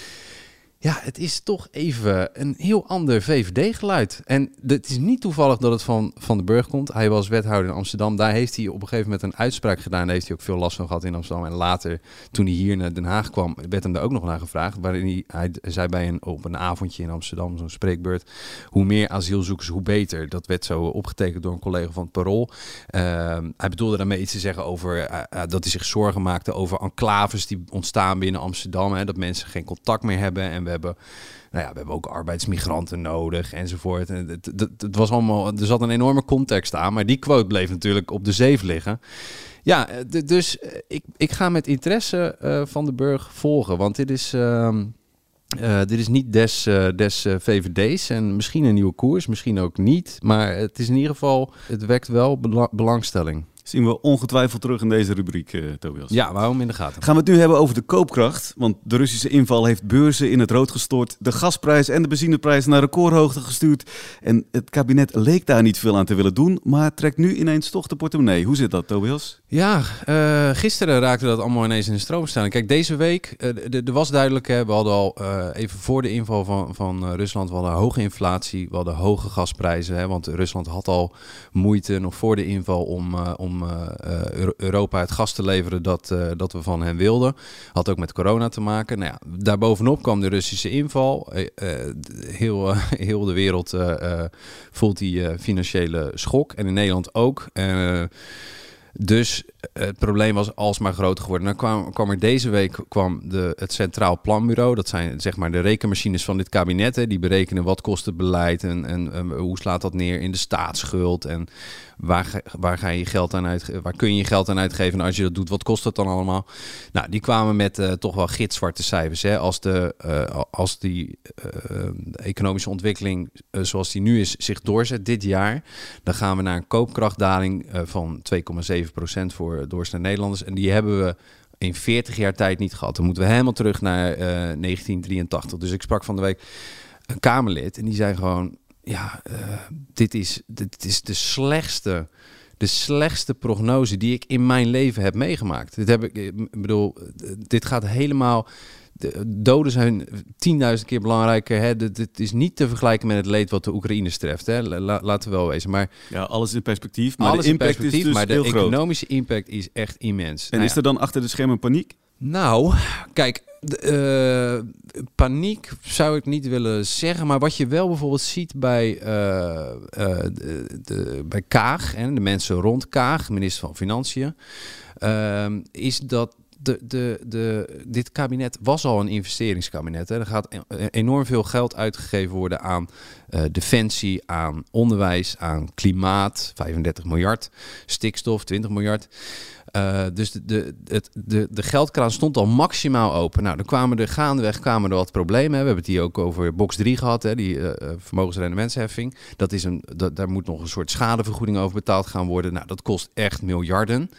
Ja, het is toch even een heel ander VVD-geluid. En het is niet toevallig dat het van Van den Burg komt. Hij was wethouder in Amsterdam. Daar heeft hij op een gegeven moment een uitspraak gedaan. Daar heeft hij ook veel last van gehad in Amsterdam. En later, toen hij hier naar Den Haag kwam, werd hem daar ook nog naar gevraagd. Waarin hij, hij zei bij een, op een avondje in Amsterdam, zo'n spreekbeurt... hoe meer asielzoekers, hoe beter. Dat werd zo opgetekend door een collega van het Parool. Ehm, hij bedoelde daarmee iets te zeggen over eh, eh, dat hij zich zorgen maakte over enclaves die ontstaan binnen Amsterdam. Hè, dat mensen geen contact meer hebben. En we nou ja, we hebben ook arbeidsmigranten nodig enzovoort. En het, het, was allemaal, er zat een enorme context aan, maar die quote bleef natuurlijk op de zeef liggen. Ja, dus eh, ik, ik ga met interesse eh, van de Burg volgen, want dit is. ehm, eh, dit is niet des, des VVD's en misschien een nieuwe koers, misschien ook niet. Maar het is in ieder geval, het wekt wel bela- belangstelling. Zien we ongetwijfeld terug in deze rubriek, uh, Tobias. Ja, waarom in de gaten? Gaan we het nu hebben over de koopkracht. Want de Russische inval heeft beurzen in het rood gestort. De gasprijs en de benzineprijs naar recordhoogte gestuurd. En het kabinet leek daar niet veel aan te willen doen. Maar trekt nu ineens toch de portemonnee. Hoe zit dat, Tobias? Ja, uh, gisteren raakte dat allemaal ineens in de stroomstelling. Kijk, deze week, uh, er was duidelijk, hè, we hadden al even voor de inval van, van Rusland, we hadden hoge inflatie, we hadden hoge gasprijzen. Hè, want Rusland had al moeite nog voor de inval om, om om eh, eh, Europa het gas te leveren dat, eh, dat we van hen wilden. Had ook met corona te maken. Nou ja, daarbovenop kwam de Russische inval. heel, [laughs] heel de wereld voelt die financiële schok. En in Nederland ook. Dus het probleem was alsmaar groter geworden. Dan kwam, kwam er deze week kwam de, het Centraal Planbureau. Dat zijn zeg maar de rekenmachines van dit kabinet. Hè, die berekenen wat kost het beleid en, en, hoe slaat dat neer in de staatsschuld. En Waar, waar ga je geld aan uit, waar kun je je geld aan uitgeven? En als je dat doet, wat kost dat dan allemaal? Nou, die kwamen met uh, toch wel gitzwarte cijfers. Hè? Als, de, uh, als die uh, economische ontwikkeling zoals die nu is zich doorzet dit jaar, dan gaan we naar een koopkrachtdaling van 2,7% voor doorsnee Nederlanders. En die hebben we in 40 jaar tijd niet gehad. Dan moeten we helemaal terug naar 1983. Dus ik sprak van de week een Kamerlid en die zei gewoon ja, uh, dit, is, dit is de slechtste, de slechtste prognose die ik in mijn leven heb meegemaakt. Dit heb ik, ik bedoel, dit gaat helemaal. De doden zijn 10.000 keer belangrijker. Hè. Dit, is niet te vergelijken met het leed wat de Oekraïners treft. Hè. laten we wel wezen. Maar, ja, alles in perspectief. Maar alles de impact in perspectief, is dus maar de economische impact is echt immens. En nou is er dan achter de schermen paniek? Nou, kijk, uh, paniek zou ik niet willen zeggen. Maar wat je wel bijvoorbeeld ziet bij, uh, de, de, bij Kaag en de mensen rond Kaag, minister van Financiën, ehm, is dat de, de, de, dit kabinet was al een investeringskabinet. Hè. Er gaat e-, enorm veel geld uitgegeven worden aan uh, defensie, aan onderwijs, aan klimaat. 35 miljard, stikstof 20 miljard. Uh, dus de, de, het, de, de geldkraan stond al maximaal open. Nou, dan kwamen er gaandeweg kwamen er wat problemen. Hè. We hebben het hier ook over box 3 gehad, hè, die uh, vermogensrendementsheffing. Dat is een, dat, daar moet nog een soort schadevergoeding over betaald gaan worden. Nou, dat kost echt miljarden.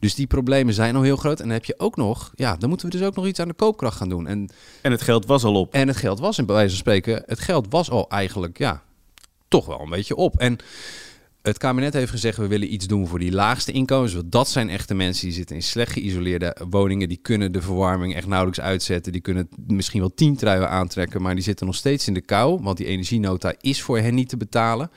Dus die problemen zijn al heel groot. En dan heb je ook nog, ja, dan moeten we dus ook nog iets aan de koopkracht gaan doen. En, en het geld was al op. En het geld was, in bij wijze van spreken, het geld was al eigenlijk, ja, toch wel een beetje op. En het kabinet heeft gezegd, we willen iets doen voor die laagste inkomens. Want dat zijn echte mensen die zitten in slecht geïsoleerde woningen. Die kunnen de verwarming echt nauwelijks uitzetten. Die kunnen misschien wel tien truien aantrekken, maar die zitten nog steeds in de kou. Want die energienota is voor hen niet te betalen.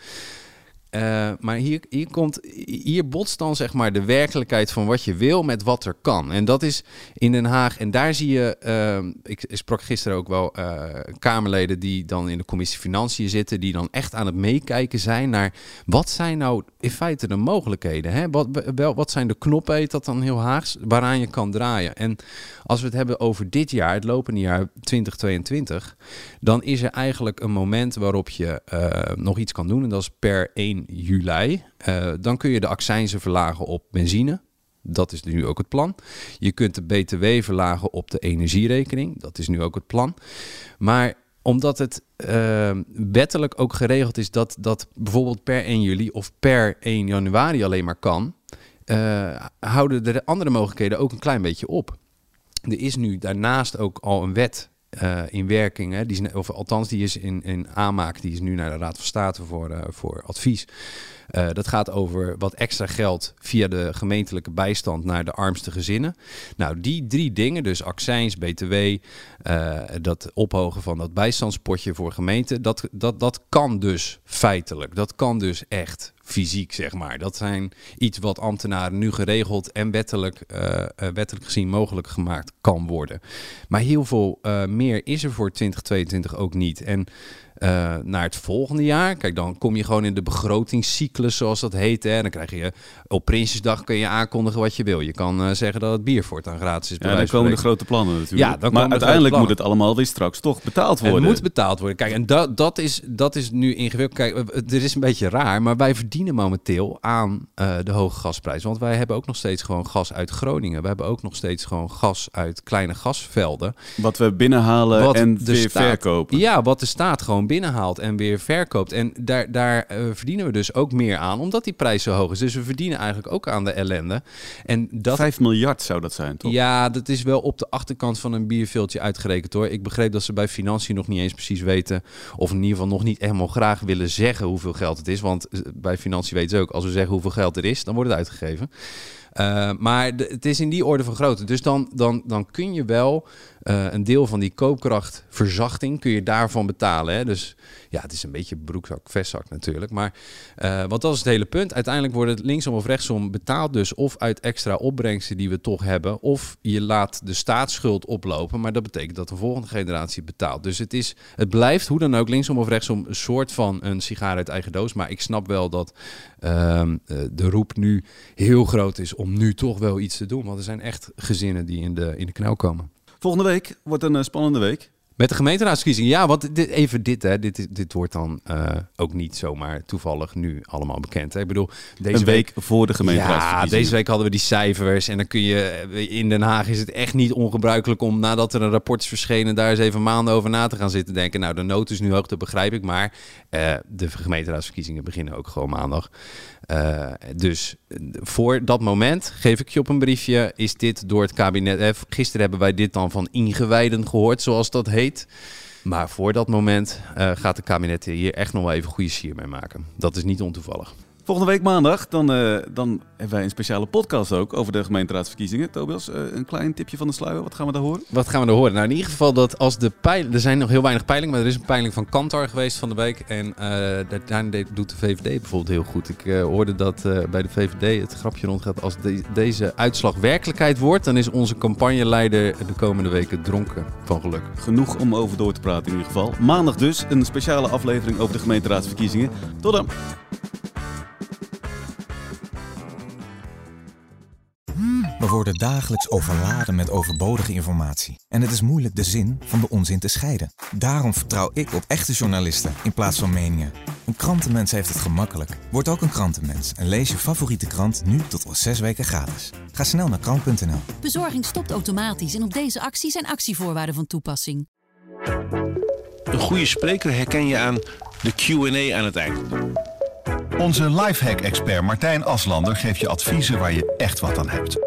Uh, maar hier, hier, komt, hier botst dan zeg maar de werkelijkheid van wat je wil met wat er kan. En dat is in Den Haag. En daar zie je, uh, ik sprak gisteren ook wel uh, Kamerleden die dan in de commissie Financiën zitten, die dan echt aan het meekijken zijn naar wat zijn nou in feite de mogelijkheden. Hè? Wat, wel, wat zijn de knoppen, heet dat dan heel Haags, waaraan je kan draaien. En als we het hebben over dit jaar, het lopende jaar 2022, dan is er eigenlijk een moment waarop je nog iets kan doen. En dat is per 1 juli. Uh, dan kun je de accijnzen verlagen op benzine. Dat is nu ook het plan. Je kunt de BTW verlagen op de energierekening. Dat is nu ook het plan. Maar omdat het uh, wettelijk ook geregeld is dat dat bijvoorbeeld per 1 juli of per 1 januari alleen maar kan, uh, houden de andere mogelijkheden ook een klein beetje op. Er is nu daarnaast ook al een wet uh, in werking, hè, die is, of althans die is in, in aanmaak, die is nu naar de Raad van State voor, uh, voor advies. Uh, dat gaat over wat extra geld via de gemeentelijke bijstand naar de armste gezinnen. Nou, die drie dingen, dus accijns, btw, dat ophogen van dat bijstandspotje voor gemeenten, dat, dat, dat kan dus feitelijk. Dat kan dus echt fysiek, zeg maar. Dat zijn iets wat ambtenaren nu geregeld en wettelijk, uh, wettelijk gezien mogelijk gemaakt kan worden. Maar heel veel meer is er voor 2022 ook niet. En uh, naar het volgende jaar. Kijk, dan kom je gewoon in de begrotingscyclus, zoals dat heet. Hè. Dan krijg je op Prinsjesdag kun je aankondigen wat je wil. Je kan uh, zeggen dat het bier voortaan gratis is. Ja, dan komen de grote plannen natuurlijk. Ja, dan maar uiteindelijk moet het allemaal weer straks toch betaald worden. Het moet betaald worden. Kijk, en dat, dat, is, dat is nu ingewikkeld. Kijk, het is een beetje raar, maar wij verdienen momenteel aan uh, de hoge gasprijs. Want wij hebben ook nog steeds gewoon gas uit Groningen. We hebben ook nog steeds gewoon gas uit kleine gasvelden. Wat we binnenhalen wat en weer verkopen. Ja, wat de staat gewoon gewoon binnenhaalt en weer verkoopt. En daar, daar eh, verdienen we dus ook meer aan, omdat die prijs zo hoog is. Dus we verdienen eigenlijk ook aan de ellende. En dat... 5 miljard zou dat zijn, toch? Ja, dat is wel op de achterkant van een bierveeltje uitgerekend hoor. Ik begreep dat ze bij financiën nog niet eens precies weten, of in ieder geval nog niet helemaal graag willen zeggen hoeveel geld het is. Want eh, bij financiën weten ze ook, als we zeggen hoeveel geld er is, dan wordt het uitgegeven. Uh, maar het is in die orde van grootte. Dus dan, dan, dan kun je wel uh, een deel van die koopkrachtverzachting kun je daarvan betalen. Hè? Dus ja, het is een beetje broekzak, vestzak natuurlijk. Maar uh, dat is het hele punt. Uiteindelijk wordt het linksom of rechtsom betaald dus of uit extra opbrengsten die we toch hebben, of je laat de staatsschuld oplopen. Maar dat betekent dat de volgende generatie betaalt. Dus het, is, het blijft hoe dan ook linksom of rechtsom een soort van een sigaar uit eigen doos. Maar ik snap wel dat uh, de roep nu heel groot is om nu toch wel iets te doen. Want er zijn echt gezinnen die in de, in de knel komen. Volgende week wordt een uh, spannende week. Met de gemeenteraadsverkiezingen. Ja, want dit, even dit, hè. Dit, dit wordt dan uh, ook niet zomaar toevallig nu allemaal bekend. Hè. Ik bedoel, deze een week, week, voor de gemeenteraadsverkiezingen. Ja, deze week hadden we die cijfers. En dan kun je... In Den Haag is het echt niet ongebruikelijk om nadat er een rapport is verschenen... daar eens even maanden over na te gaan zitten denken. Nou, de nood is nu hoog, dat begrijp ik. Maar uh, de gemeenteraadsverkiezingen beginnen ook gewoon maandag. Uh, dus voor dat moment geef ik je op een briefje, is dit door het kabinet. Eh, gisteren hebben wij dit dan van ingewijden gehoord, zoals dat heet. Maar voor dat moment gaat het kabinet hier echt nog wel even goede sier mee maken. Dat is niet ontoevallig. Volgende week maandag, dan, uh, dan hebben wij een speciale podcast ook over de gemeenteraadsverkiezingen. Tobias, uh, een klein tipje van de sluier. Wat gaan we daar horen? Wat gaan we daar horen? Nou, in ieder geval dat als de peiling... Er zijn nog heel weinig peilingen, maar er is een peiling van Kantar geweest van de week. En uh, daar doet de VVD bijvoorbeeld heel goed. Ik hoorde dat bij de VVD het grapje rondgaat. Als de, deze uitslag werkelijkheid wordt, dan is onze campagneleider de komende weken dronken van geluk. Genoeg om over door te praten in ieder geval. Maandag dus een speciale aflevering over de gemeenteraadsverkiezingen. Tot dan! We worden dagelijks overladen met overbodige informatie. En het is moeilijk de zin van de onzin te scheiden. Daarom vertrouw ik op echte journalisten in plaats van meningen. Een krantenmens heeft het gemakkelijk. Word ook een krantenmens en lees je favoriete krant nu tot al zes weken gratis. Ga snel naar krant.nl. Bezorging stopt automatisch en op deze actie zijn actievoorwaarden van toepassing. Een goede spreker herken je aan de Q&A aan het eind. Onze lifehack-expert Martijn Aslander geeft je adviezen waar je echt wat aan hebt.